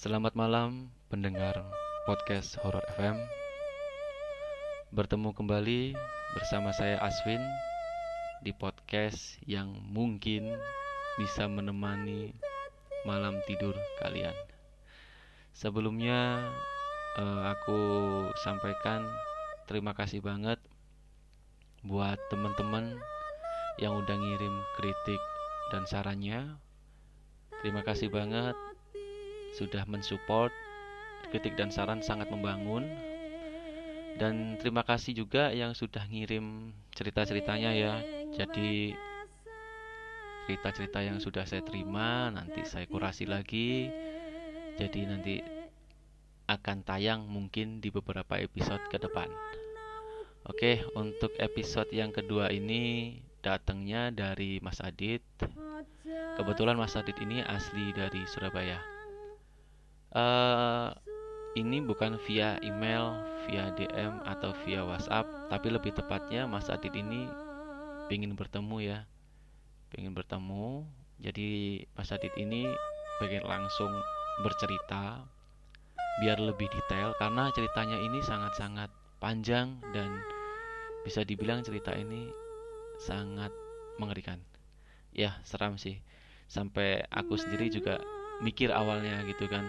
Selamat malam pendengar podcast Horror FM. Bertemu kembali bersama saya Aswin di podcast yang mungkin bisa menemani malam tidur kalian. Sebelumnya eh, aku sampaikan terima kasih banget buat teman-teman yang udah ngirim kritik dan sarannya. Terima kasih banget sudah mensupport kritik dan saran sangat membangun. Dan terima kasih juga yang sudah ngirim cerita-ceritanya ya. Jadi cerita-cerita yang sudah saya terima nanti saya kurasi lagi. Jadi nanti akan tayang mungkin di beberapa episode ke depan. Oke untuk episode yang kedua ini datangnya dari Mas Adit. Kebetulan Mas Adit ini asli dari Surabaya uh, ini bukan via email, via DM atau via WhatsApp, tapi lebih tepatnya Mas Adit ini ingin bertemu ya, ingin bertemu. Jadi Mas Adit ini pengen langsung bercerita biar lebih detail karena ceritanya ini sangat-sangat panjang dan bisa dibilang cerita ini sangat mengerikan. Ya, seram sih. Sampai aku sendiri juga mikir awalnya gitu kan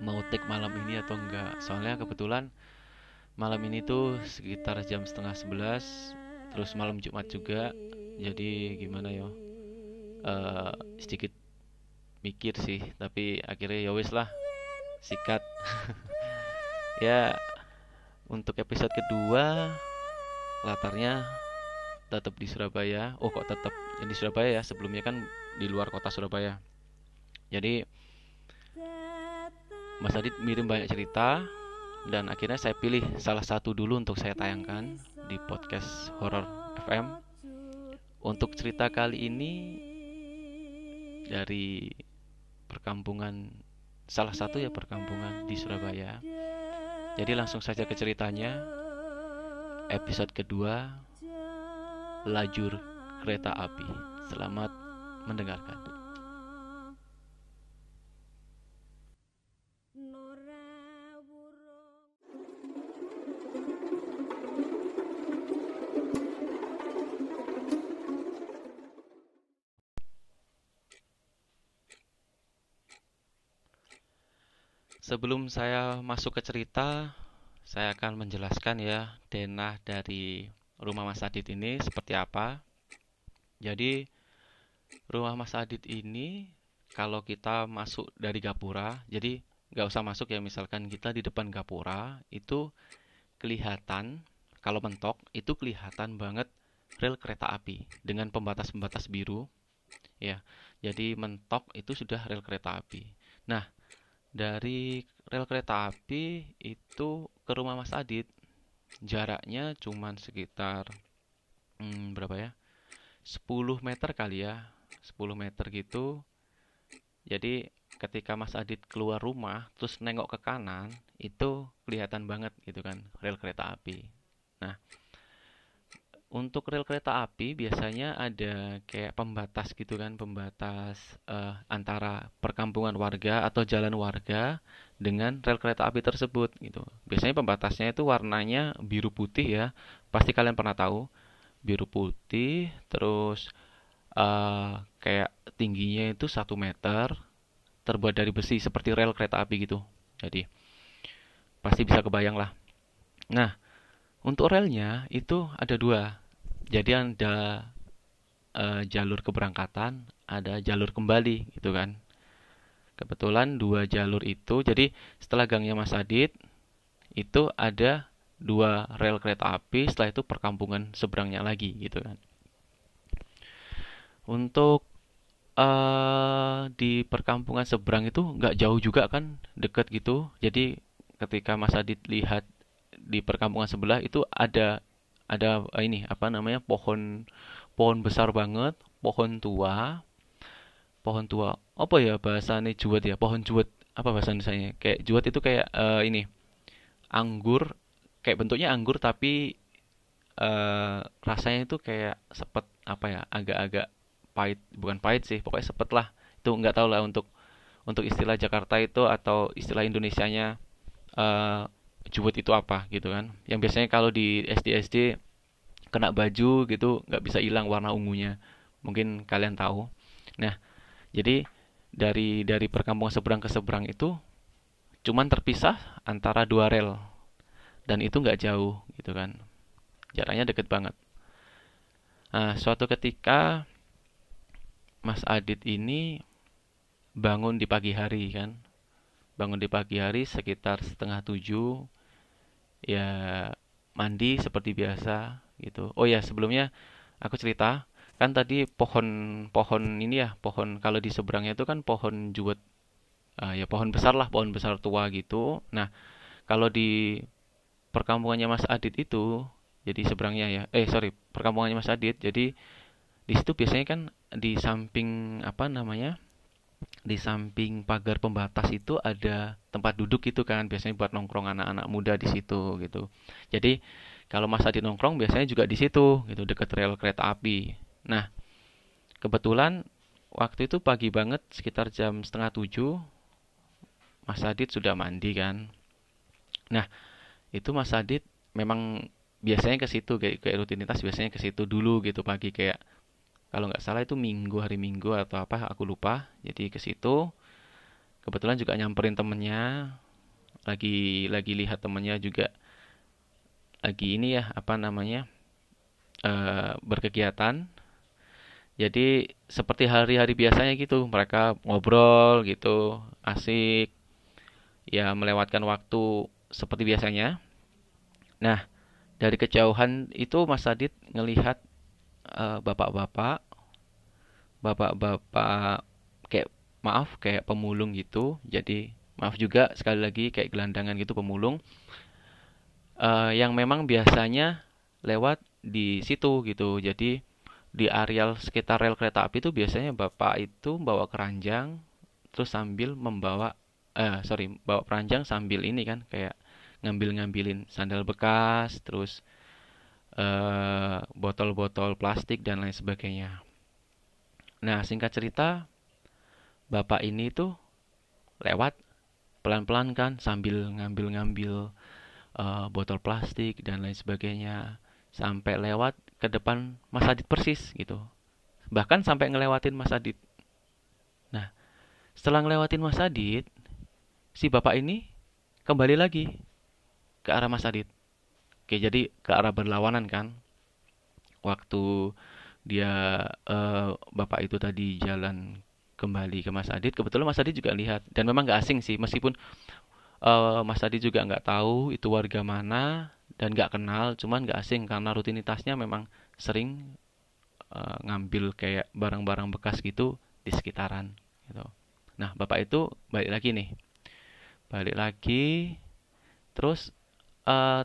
mau take malam ini atau enggak. Soalnya kebetulan malam ini tuh sekitar jam setengah sebelas terus malam Jumat juga. Jadi gimana yo? Uh, sedikit mikir sih tapi akhirnya ya wis lah sikat. Ya untuk episode kedua latarnya tetap di Surabaya. Oh kok tetap di Surabaya ya sebelumnya kan di luar kota Surabaya. Jadi Mas Adit mirim banyak cerita dan akhirnya saya pilih salah satu dulu untuk saya tayangkan di podcast Horror FM. Untuk cerita kali ini dari perkampungan salah satu ya perkampungan di Surabaya. Jadi langsung saja ke ceritanya. Episode kedua Lajur Kereta Api. Selamat mendengarkan. Sebelum saya masuk ke cerita, saya akan menjelaskan ya denah dari rumah Mas Adit ini seperti apa. Jadi rumah Mas Adit ini kalau kita masuk dari Gapura, jadi nggak usah masuk ya misalkan kita di depan Gapura itu kelihatan kalau mentok itu kelihatan banget rel kereta api dengan pembatas-pembatas biru ya. Jadi mentok itu sudah rel kereta api. Nah, dari rel kereta api itu ke rumah Mas Adit. Jaraknya cuman sekitar hmm, berapa ya? 10 meter kali ya 10 meter gitu. Jadi ketika Mas Adit keluar rumah terus nengok ke kanan itu kelihatan banget gitu kan rel kereta api. Nah untuk rel kereta api biasanya ada kayak pembatas gitu kan, pembatas uh, antara perkampungan warga atau jalan warga dengan rel kereta api tersebut gitu. Biasanya pembatasnya itu warnanya biru putih ya. Pasti kalian pernah tahu biru putih, terus uh, kayak tingginya itu satu meter, terbuat dari besi seperti rel kereta api gitu. Jadi pasti bisa kebayang lah. Nah, untuk relnya itu ada dua. Jadi ada uh, jalur keberangkatan, ada jalur kembali gitu kan. Kebetulan dua jalur itu, jadi setelah gangnya Mas Adit itu ada dua rel kereta api, setelah itu perkampungan seberangnya lagi gitu kan. Untuk uh, di perkampungan seberang itu nggak jauh juga kan, deket gitu. Jadi ketika Mas Adit lihat di perkampungan sebelah itu ada ada uh, ini apa namanya pohon pohon besar banget pohon tua pohon tua apa ya bahasanya juwet ya pohon juwet apa bahasa Indonesia kayak juwet itu kayak uh, ini anggur kayak bentuknya anggur tapi uh, rasanya itu kayak sepet apa ya agak-agak pahit bukan pahit sih pokoknya sepet lah. Itu nggak tahu lah untuk untuk istilah Jakarta itu atau istilah Indonesianya uh, juwet itu apa gitu kan. Yang biasanya kalau di SD SD kena baju gitu nggak bisa hilang warna ungunya. Mungkin kalian tahu. Nah jadi dari dari perkampungan seberang ke seberang itu cuman terpisah antara dua rel. Dan itu nggak jauh gitu kan. Jaraknya deket banget. Nah suatu ketika Mas Adit ini bangun di pagi hari kan bangun di pagi hari sekitar setengah tujuh ya mandi seperti biasa gitu. Oh ya sebelumnya aku cerita kan tadi pohon-pohon ini ya pohon kalau di seberangnya itu kan pohon juwet uh, ya pohon besar lah pohon besar tua gitu. Nah kalau di perkampungannya Mas Adit itu jadi seberangnya ya eh sorry perkampungannya Mas Adit jadi di situ biasanya kan di samping apa namanya di samping pagar pembatas itu ada tempat duduk gitu kan biasanya buat nongkrong anak-anak muda di situ gitu jadi kalau Mas Adit nongkrong biasanya juga di situ gitu dekat rel kereta api Nah, kebetulan waktu itu pagi banget sekitar jam setengah tujuh Mas Adit sudah mandi kan. Nah, itu Mas Adit memang biasanya ke situ kayak, kayak rutinitas biasanya ke situ dulu gitu pagi kayak kalau nggak salah itu minggu hari minggu atau apa aku lupa. Jadi ke situ kebetulan juga nyamperin temennya. Lagi lagi lihat temennya juga. Lagi ini ya apa namanya uh, berkegiatan. Jadi seperti hari-hari biasanya gitu, mereka ngobrol gitu, asik, ya melewatkan waktu seperti biasanya. Nah, dari kejauhan itu Mas Adit ngelihat bapak-bapak, bapak-bapak kayak maaf kayak pemulung gitu. Jadi maaf juga sekali lagi kayak gelandangan gitu pemulung, uh, yang memang biasanya lewat di situ gitu. Jadi di areal sekitar rel kereta api itu biasanya bapak itu bawa keranjang terus sambil membawa eh sorry bawa keranjang sambil ini kan kayak ngambil-ngambilin sandal bekas terus eh, botol-botol plastik dan lain sebagainya nah singkat cerita bapak ini tuh lewat pelan-pelan kan sambil ngambil-ngambil uh, botol plastik dan lain sebagainya sampai lewat ke depan Mas Adit persis gitu. Bahkan sampai ngelewatin Mas Adit. Nah, setelah ngelewatin Mas Adit, si bapak ini kembali lagi ke arah Mas Adit. Oke, jadi ke arah berlawanan kan. Waktu dia uh, bapak itu tadi jalan kembali ke Mas Adit, kebetulan Mas Adit juga lihat. Dan memang gak asing sih, meskipun uh, Mas Adit juga nggak tahu itu warga mana, dan gak kenal cuman gak asing karena rutinitasnya memang sering uh, ngambil kayak barang-barang bekas gitu di sekitaran gitu. Nah bapak itu balik lagi nih. Balik lagi terus uh,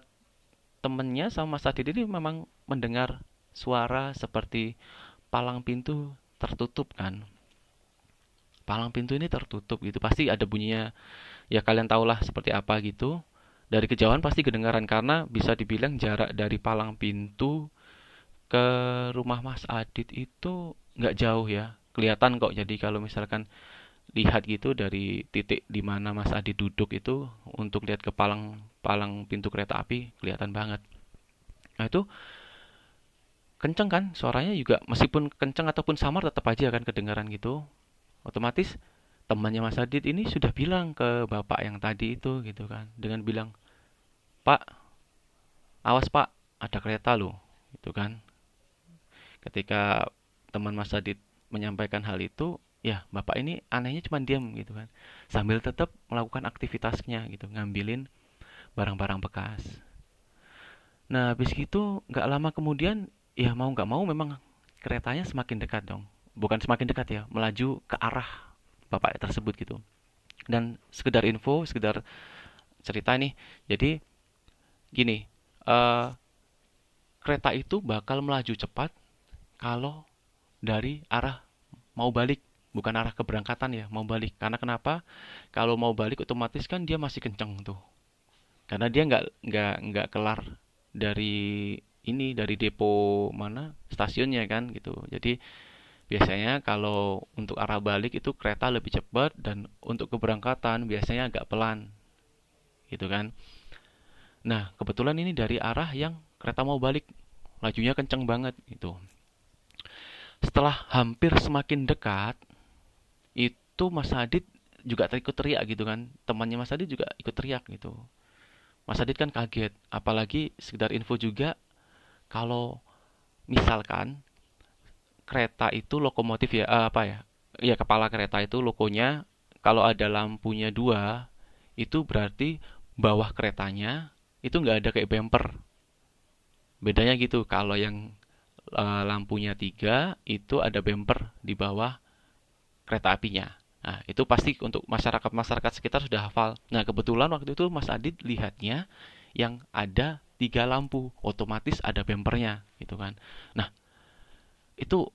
temennya sama Mas Adit ini memang mendengar suara seperti palang pintu tertutup kan. Palang pintu ini tertutup gitu pasti ada bunyinya. Ya kalian tahulah seperti apa gitu. Dari kejauhan pasti kedengaran karena bisa dibilang jarak dari palang pintu ke rumah Mas Adit itu nggak jauh ya. Kelihatan kok jadi kalau misalkan lihat gitu dari titik di mana Mas Adit duduk itu untuk lihat ke palang palang pintu kereta api kelihatan banget. Nah itu kenceng kan? Suaranya juga meskipun kenceng ataupun samar tetap aja kan kedengaran gitu. Otomatis temannya Mas Adit ini sudah bilang ke bapak yang tadi itu gitu kan. Dengan bilang Pak awas Pak ada kereta loh gitu kan. Ketika teman Mas Adit menyampaikan hal itu ya bapak ini anehnya cuma diam gitu kan. Sambil tetap melakukan aktivitasnya gitu ngambilin barang-barang bekas. Nah habis itu nggak lama kemudian ya mau nggak mau memang keretanya semakin dekat dong. Bukan semakin dekat ya melaju ke arah bapak tersebut gitu. Dan sekedar info sekedar cerita nih. Jadi gini uh, kereta itu bakal melaju cepat kalau dari arah mau balik bukan arah keberangkatan ya mau balik karena kenapa kalau mau balik otomatis kan dia masih kenceng tuh karena dia nggak nggak nggak kelar dari ini dari depo mana stasiunnya kan gitu jadi Biasanya kalau untuk arah balik itu kereta lebih cepat dan untuk keberangkatan biasanya agak pelan. Gitu kan. Nah, kebetulan ini dari arah yang kereta mau balik. Lajunya kenceng banget gitu. Setelah hampir semakin dekat, itu Mas Adit juga ikut teriak gitu kan. Temannya Mas Adit juga ikut teriak gitu. Mas Adit kan kaget, apalagi sekedar info juga kalau misalkan kereta itu lokomotif ya uh, apa ya ya kepala kereta itu logonya kalau ada lampunya dua itu berarti bawah keretanya itu nggak ada kayak bumper bedanya gitu kalau yang uh, lampunya tiga itu ada bumper di bawah kereta apinya. Nah itu pasti untuk masyarakat masyarakat sekitar sudah hafal. Nah kebetulan waktu itu Mas Adit lihatnya yang ada tiga lampu otomatis ada bumpernya gitu kan. Nah itu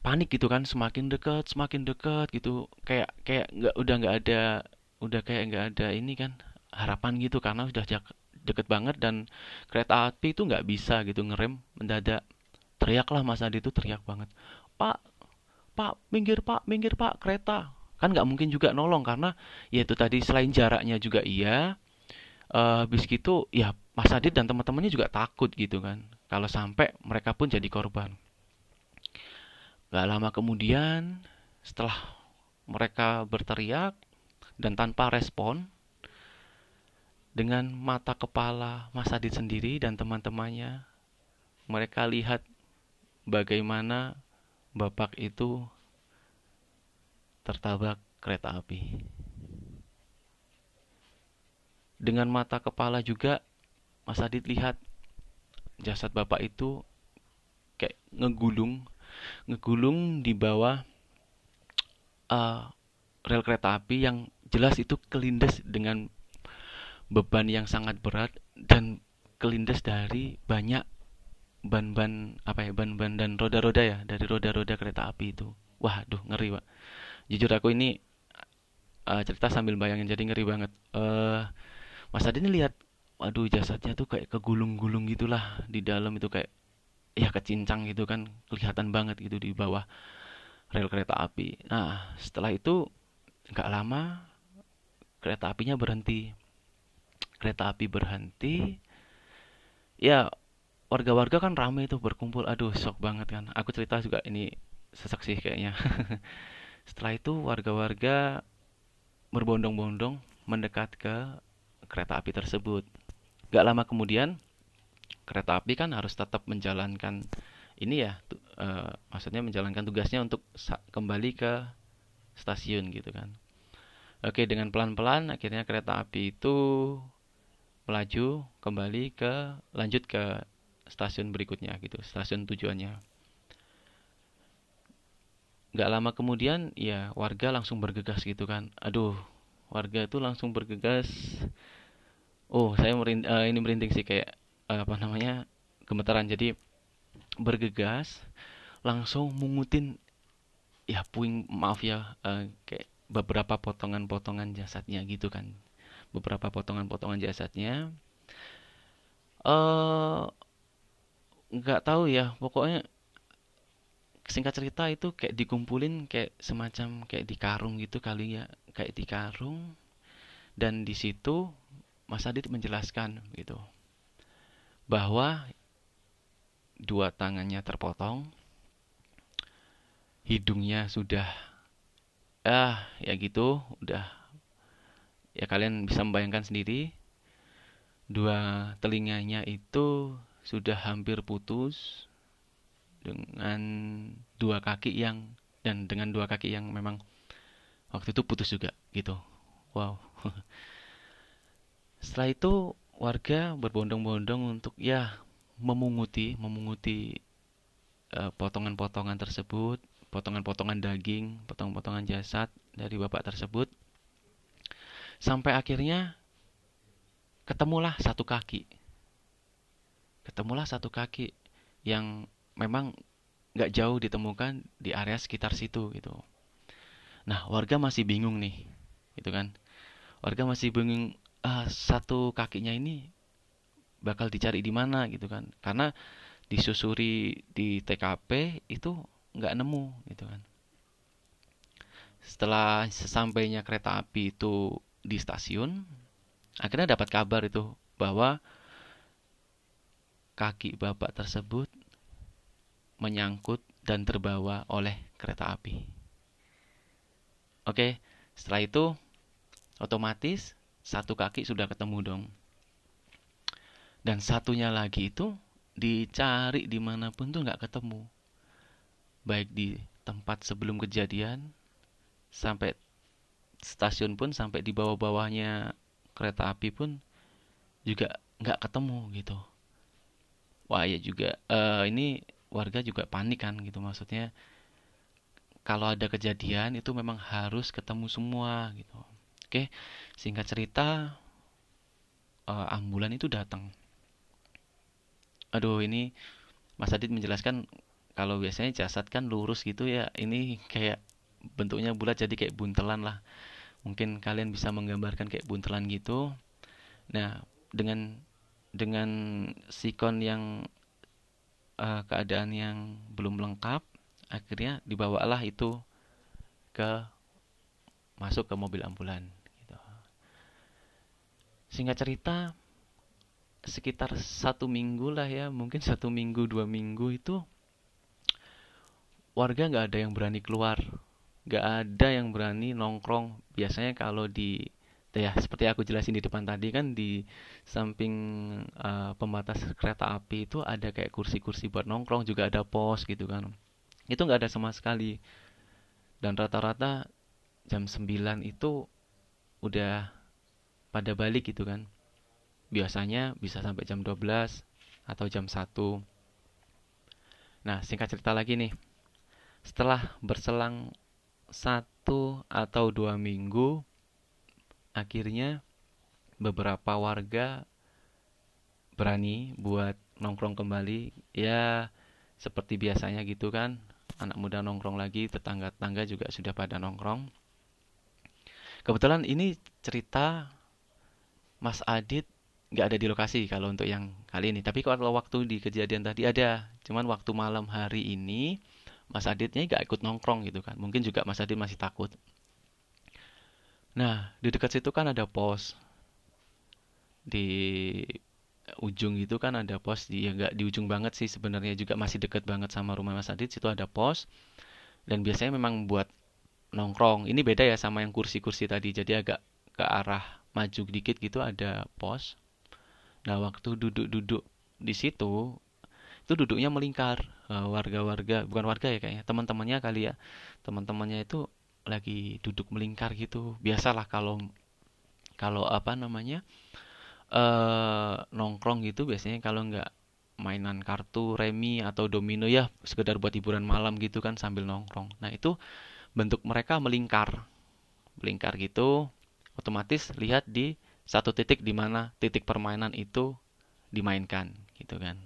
panik gitu kan semakin dekat semakin dekat gitu. Kayak kayak nggak udah nggak ada udah kayak nggak ada ini kan harapan gitu karena sudah deket banget dan kereta api itu nggak bisa gitu ngerem mendadak. Teriaklah Mas Adi itu teriak banget. Pak Pak minggir Pak minggir Pak kereta. Kan nggak mungkin juga nolong karena ya itu tadi selain jaraknya juga iya uh, habis gitu ya Mas Adit dan teman-temannya juga takut gitu kan. Kalau sampai mereka pun jadi korban. Gak lama kemudian, setelah mereka berteriak dan tanpa respon, dengan mata kepala Mas Adit sendiri dan teman-temannya, mereka lihat bagaimana Bapak itu tertabrak kereta api. Dengan mata kepala juga, Mas Adit lihat jasad Bapak itu kayak ngegulung ngegulung di bawah uh, rel kereta api yang jelas itu kelindes dengan beban yang sangat berat dan kelindes dari banyak ban-ban apa ya ban-ban dan roda-roda ya dari roda-roda kereta api itu wah duh ngeri pak jujur aku ini uh, cerita sambil bayangin jadi ngeri banget uh, Mas Adi ini lihat waduh jasadnya tuh kayak kegulung-gulung gitulah di dalam itu kayak ya kecincang gitu kan kelihatan banget gitu di bawah rel kereta api. Nah setelah itu nggak lama kereta apinya berhenti. Kereta api berhenti, ya warga-warga kan ramai itu berkumpul. Aduh shock banget kan. Aku cerita juga ini sesak sih kayaknya. Setelah itu warga-warga berbondong-bondong mendekat ke kereta api tersebut. Gak lama kemudian kereta api kan harus tetap menjalankan ini ya uh, maksudnya menjalankan tugasnya untuk kembali ke stasiun gitu kan oke dengan pelan-pelan akhirnya kereta api itu melaju kembali ke lanjut ke stasiun berikutnya gitu stasiun tujuannya. Nggak lama kemudian ya warga langsung bergegas gitu kan. Aduh warga itu langsung bergegas. Oh saya merind uh, ini merinding sih kayak apa namanya gemetaran. Jadi bergegas langsung mengutin ya puing maaf ya uh, kayak beberapa potongan-potongan jasadnya gitu kan. Beberapa potongan-potongan jasadnya. Eh nggak tahu ya pokoknya singkat cerita itu kayak dikumpulin kayak semacam kayak di karung gitu kali ya kayak di karung. Dan di situ Mas Adit menjelaskan gitu bahwa dua tangannya terpotong, hidungnya sudah ah ya gitu, udah. Ya kalian bisa membayangkan sendiri dua telinganya itu sudah hampir putus dengan dua kaki yang dan dengan dua kaki yang memang waktu itu putus juga gitu. Wow. Setelah itu warga berbondong-bondong untuk ya memunguti memunguti uh, potongan-potongan tersebut, potongan-potongan daging, potongan-potongan jasad dari bapak tersebut. Sampai akhirnya ketemulah satu kaki. Ketemulah satu kaki yang memang nggak jauh ditemukan di area sekitar situ gitu. Nah, warga masih bingung nih, gitu kan. Warga masih bingung uh, satu kakinya ini bakal dicari di mana gitu kan karena disusuri di TKP itu nggak nemu gitu kan setelah sesampainya kereta api itu di stasiun akhirnya dapat kabar itu bahwa kaki bapak tersebut menyangkut dan terbawa oleh kereta api. Oke, setelah itu otomatis satu kaki sudah ketemu dong. Dan satunya lagi itu dicari di mana pun tuh nggak ketemu. Baik di tempat sebelum kejadian, sampai stasiun pun, sampai di bawah-bawahnya kereta api pun juga nggak ketemu gitu. Wah ya juga, uh, ini warga juga panik kan gitu maksudnya. Kalau ada kejadian itu memang harus ketemu semua gitu. Oke, singkat cerita, uh, ambulan itu datang. Aduh ini Mas Adit menjelaskan kalau biasanya jasad kan lurus gitu ya. Ini kayak bentuknya bulat jadi kayak buntelan lah. Mungkin kalian bisa menggambarkan kayak buntelan gitu. Nah dengan dengan sikon yang uh, keadaan yang belum lengkap akhirnya dibawalah itu ke masuk ke mobil ambulan gitu. singkat cerita sekitar satu minggu lah ya mungkin satu minggu dua minggu itu warga nggak ada yang berani keluar nggak ada yang berani nongkrong biasanya kalau di ya seperti aku jelasin di depan tadi kan di samping uh, pembatas kereta api itu ada kayak kursi-kursi buat nongkrong juga ada pos gitu kan itu nggak ada sama sekali dan rata-rata jam 9 itu udah pada balik gitu kan biasanya bisa sampai jam 12 atau jam 1. Nah, singkat cerita lagi nih. Setelah berselang satu atau dua minggu, akhirnya beberapa warga berani buat nongkrong kembali. Ya, seperti biasanya gitu kan. Anak muda nongkrong lagi, tetangga-tetangga juga sudah pada nongkrong. Kebetulan ini cerita Mas Adit nggak ada di lokasi kalau untuk yang kali ini. Tapi kalau waktu di kejadian tadi ada, cuman waktu malam hari ini Mas Aditnya nggak ikut nongkrong gitu kan. Mungkin juga Mas Adit masih takut. Nah, di dekat situ kan ada pos. Di ujung itu kan ada pos. Di ya nggak di ujung banget sih sebenarnya. Juga masih dekat banget sama rumah Mas Adit. Situ ada pos. Dan biasanya memang buat nongkrong. Ini beda ya sama yang kursi-kursi tadi. Jadi agak ke arah maju dikit gitu ada pos. Nah, waktu duduk-duduk di situ, itu duduknya melingkar. Eh, warga-warga, bukan warga ya kayaknya, teman-temannya kali ya. Teman-temannya itu lagi duduk melingkar gitu. Biasalah kalau kalau apa namanya? eh nongkrong gitu biasanya kalau nggak mainan kartu, remi atau domino ya sekedar buat hiburan malam gitu kan sambil nongkrong. Nah, itu bentuk mereka melingkar. Melingkar gitu, otomatis lihat di satu titik di mana titik permainan itu dimainkan gitu kan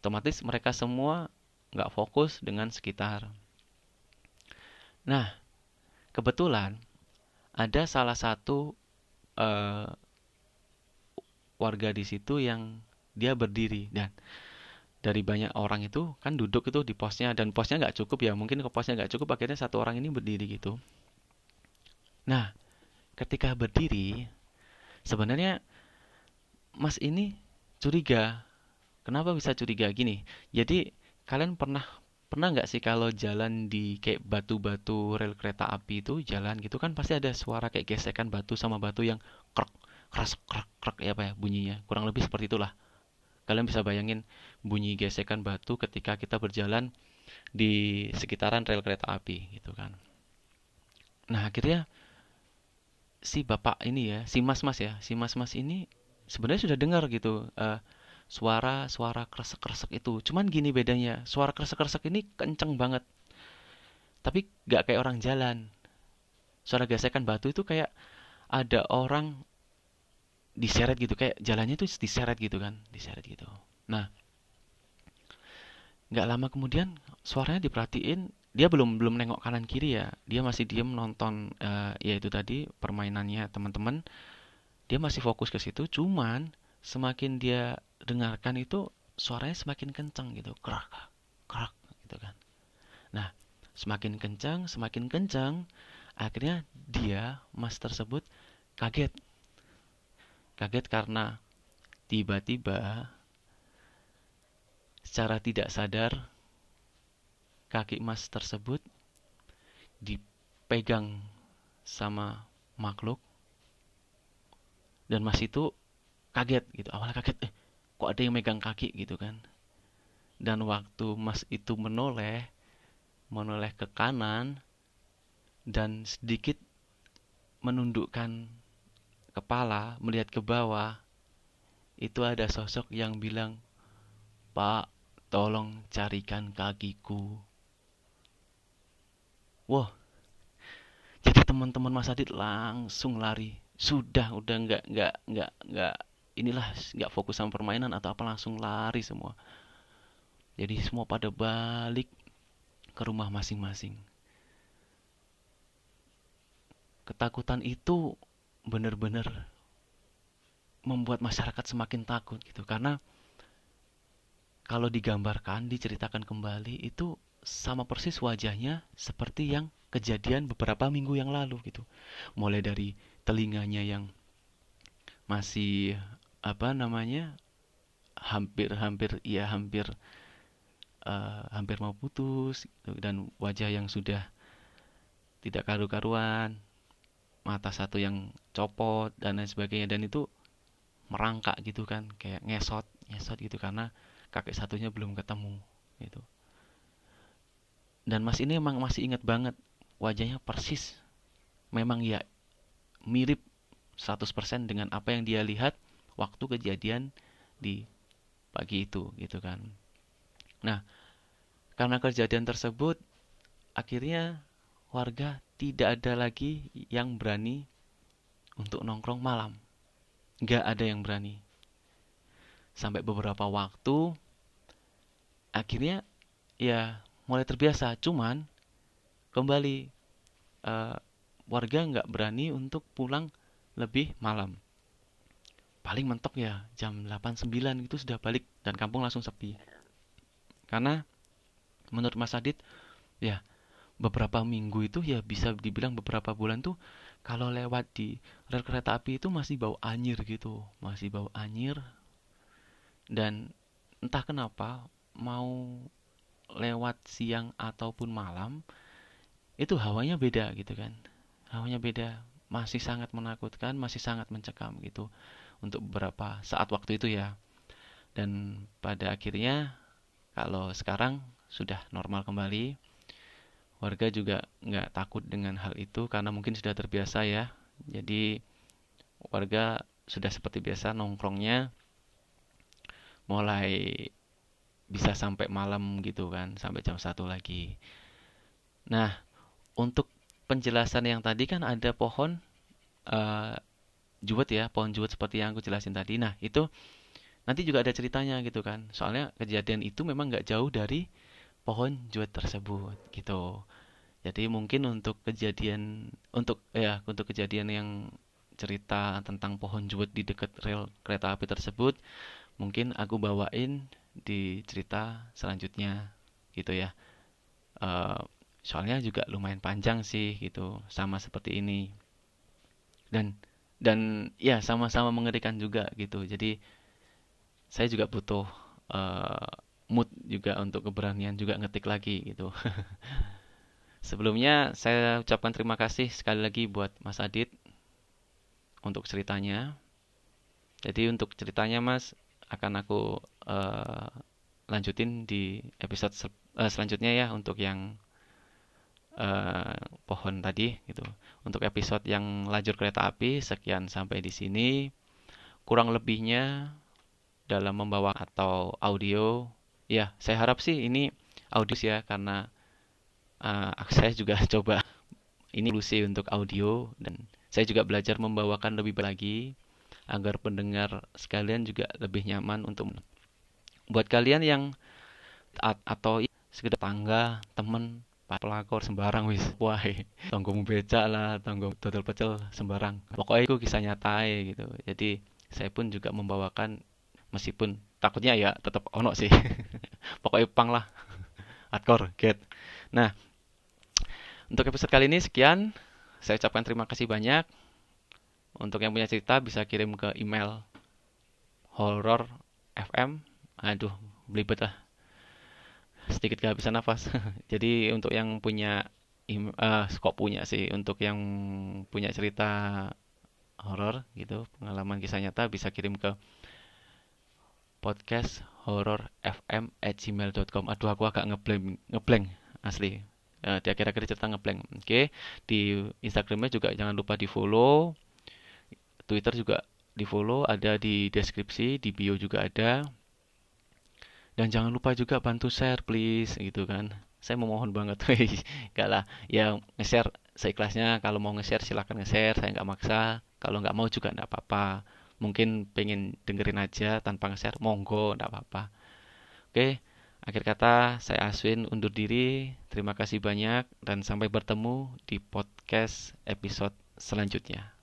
otomatis mereka semua nggak fokus dengan sekitar nah kebetulan ada salah satu uh, warga di situ yang dia berdiri dan dari banyak orang itu kan duduk itu di posnya dan posnya nggak cukup ya mungkin ke posnya nggak cukup akhirnya satu orang ini berdiri gitu nah ketika berdiri sebenarnya Mas ini curiga. Kenapa bisa curiga gini? Jadi kalian pernah pernah nggak sih kalau jalan di kayak batu-batu rel kereta api itu jalan gitu kan pasti ada suara kayak gesekan batu sama batu yang krek keras krek krek ya apa ya bunyinya. Kurang lebih seperti itulah. Kalian bisa bayangin bunyi gesekan batu ketika kita berjalan di sekitaran rel kereta api gitu kan. Nah akhirnya si bapak ini ya, si mas-mas ya, si mas-mas ini sebenarnya sudah dengar gitu uh, suara suara kresek-kresek itu. Cuman gini bedanya, suara kresek-kresek ini kenceng banget. Tapi gak kayak orang jalan. Suara gesekan batu itu kayak ada orang diseret gitu, kayak jalannya itu diseret gitu kan, diseret gitu. Nah, nggak lama kemudian suaranya diperhatiin dia belum belum nengok kanan kiri ya dia masih diem nonton uh, ya itu tadi permainannya teman-teman dia masih fokus ke situ cuman semakin dia dengarkan itu suaranya semakin kencang gitu. Kerak kerak gitu kan. Nah, semakin kencang, semakin kencang, akhirnya dia, mas tersebut, kaget. Kaget karena tiba-tiba secara tidak sadar kaki mas tersebut dipegang sama makhluk. Dan mas itu kaget gitu awalnya kaget eh kok ada yang megang kaki gitu kan dan waktu mas itu menoleh menoleh ke kanan dan sedikit menundukkan kepala melihat ke bawah itu ada sosok yang bilang Pak tolong carikan kakiku Wah, jadi teman-teman Mas Adit langsung lari. Sudah, udah nggak nggak nggak nggak inilah nggak fokus sama permainan atau apa langsung lari semua. Jadi semua pada balik ke rumah masing-masing. Ketakutan itu benar-benar membuat masyarakat semakin takut gitu karena kalau digambarkan diceritakan kembali itu sama persis wajahnya seperti yang kejadian beberapa minggu yang lalu gitu. Mulai dari telinganya yang masih apa namanya hampir-hampir ya hampir uh, hampir mau putus gitu. dan wajah yang sudah tidak karu-karuan, mata satu yang copot dan lain sebagainya. Dan itu merangkak gitu kan kayak ngesot ngesot gitu karena kakek satunya belum ketemu gitu. Dan mas ini emang masih ingat banget wajahnya persis. Memang ya mirip 100% dengan apa yang dia lihat waktu kejadian di pagi itu gitu kan. Nah karena kejadian tersebut akhirnya warga tidak ada lagi yang berani untuk nongkrong malam. Nggak ada yang berani. Sampai beberapa waktu akhirnya ya mulai terbiasa. Cuman kembali uh, warga nggak berani untuk pulang lebih malam paling mentok ya jam 8-9 itu sudah balik dan kampung langsung sepi. Karena menurut Mas Adit ya beberapa minggu itu ya bisa dibilang beberapa bulan tuh kalau lewat di rel kereta api itu masih bau anyir gitu masih bau anyir. Dan entah kenapa mau lewat siang ataupun malam itu hawanya beda gitu kan. Hawanya beda masih sangat menakutkan masih sangat mencekam gitu untuk beberapa saat waktu itu ya. Dan pada akhirnya kalau sekarang sudah normal kembali warga juga nggak takut dengan hal itu karena mungkin sudah terbiasa ya. Jadi warga sudah seperti biasa nongkrongnya mulai bisa sampai malam gitu kan sampai jam satu lagi. Nah untuk penjelasan yang tadi kan ada pohon uh, juwet ya pohon juwet seperti yang aku jelasin tadi. Nah itu nanti juga ada ceritanya gitu kan. Soalnya kejadian itu memang nggak jauh dari pohon juwet tersebut gitu. Jadi mungkin untuk kejadian untuk ya untuk kejadian yang cerita tentang pohon juwet di dekat rel kereta api tersebut mungkin aku bawain di cerita selanjutnya gitu ya. Uh, soalnya juga lumayan panjang sih gitu sama seperti ini. Dan dan ya sama-sama mengerikan juga gitu. Jadi saya juga butuh uh, mood juga untuk keberanian juga ngetik lagi gitu. Sebelumnya saya ucapkan terima kasih sekali lagi buat Mas Adit untuk ceritanya. Jadi untuk ceritanya Mas akan aku uh, lanjutin di episode uh, selanjutnya ya untuk yang uh, pohon tadi gitu. Untuk episode yang lajur kereta api sekian sampai di sini. Kurang lebihnya dalam membawa atau audio ya saya harap sih ini audio ya karena uh, saya juga coba ini lusi untuk audio dan saya juga belajar membawakan lebih lagi agar pendengar sekalian juga lebih nyaman untuk buat kalian yang atau sekedar tangga, temen, pelakor sembarang wis. Wah, tanggung beca lah, tanggung total pecel sembarang. Pokoknya itu kisah nyata gitu. Jadi saya pun juga membawakan meskipun takutnya ya tetap ono sih. Pokoknya pang lah. hardcore get nah untuk episode kali ini sekian saya ucapkan terima kasih banyak untuk yang punya cerita bisa kirim ke email horror fm aduh belibet lah sedikit kehabisan nafas. Jadi untuk yang punya uh, kok punya sih untuk yang punya cerita horor gitu pengalaman kisah nyata bisa kirim ke podcast horror fm at gmail.com aduh aku agak ngeblank ngeblank asli. Uh, di akhir-akhir cerita ngeblank oke okay. di instagramnya juga jangan lupa di follow twitter juga di follow ada di deskripsi di bio juga ada dan jangan lupa juga bantu share please gitu kan. Saya memohon banget enggak lah. Ya nge-share seikhlasnya. Kalau mau nge-share silahkan nge-share. Saya nggak maksa. Kalau nggak mau juga nggak apa-apa. Mungkin pengen dengerin aja tanpa nge-share monggo nggak apa-apa. Oke akhir kata saya Aswin undur diri. Terima kasih banyak dan sampai bertemu di podcast episode selanjutnya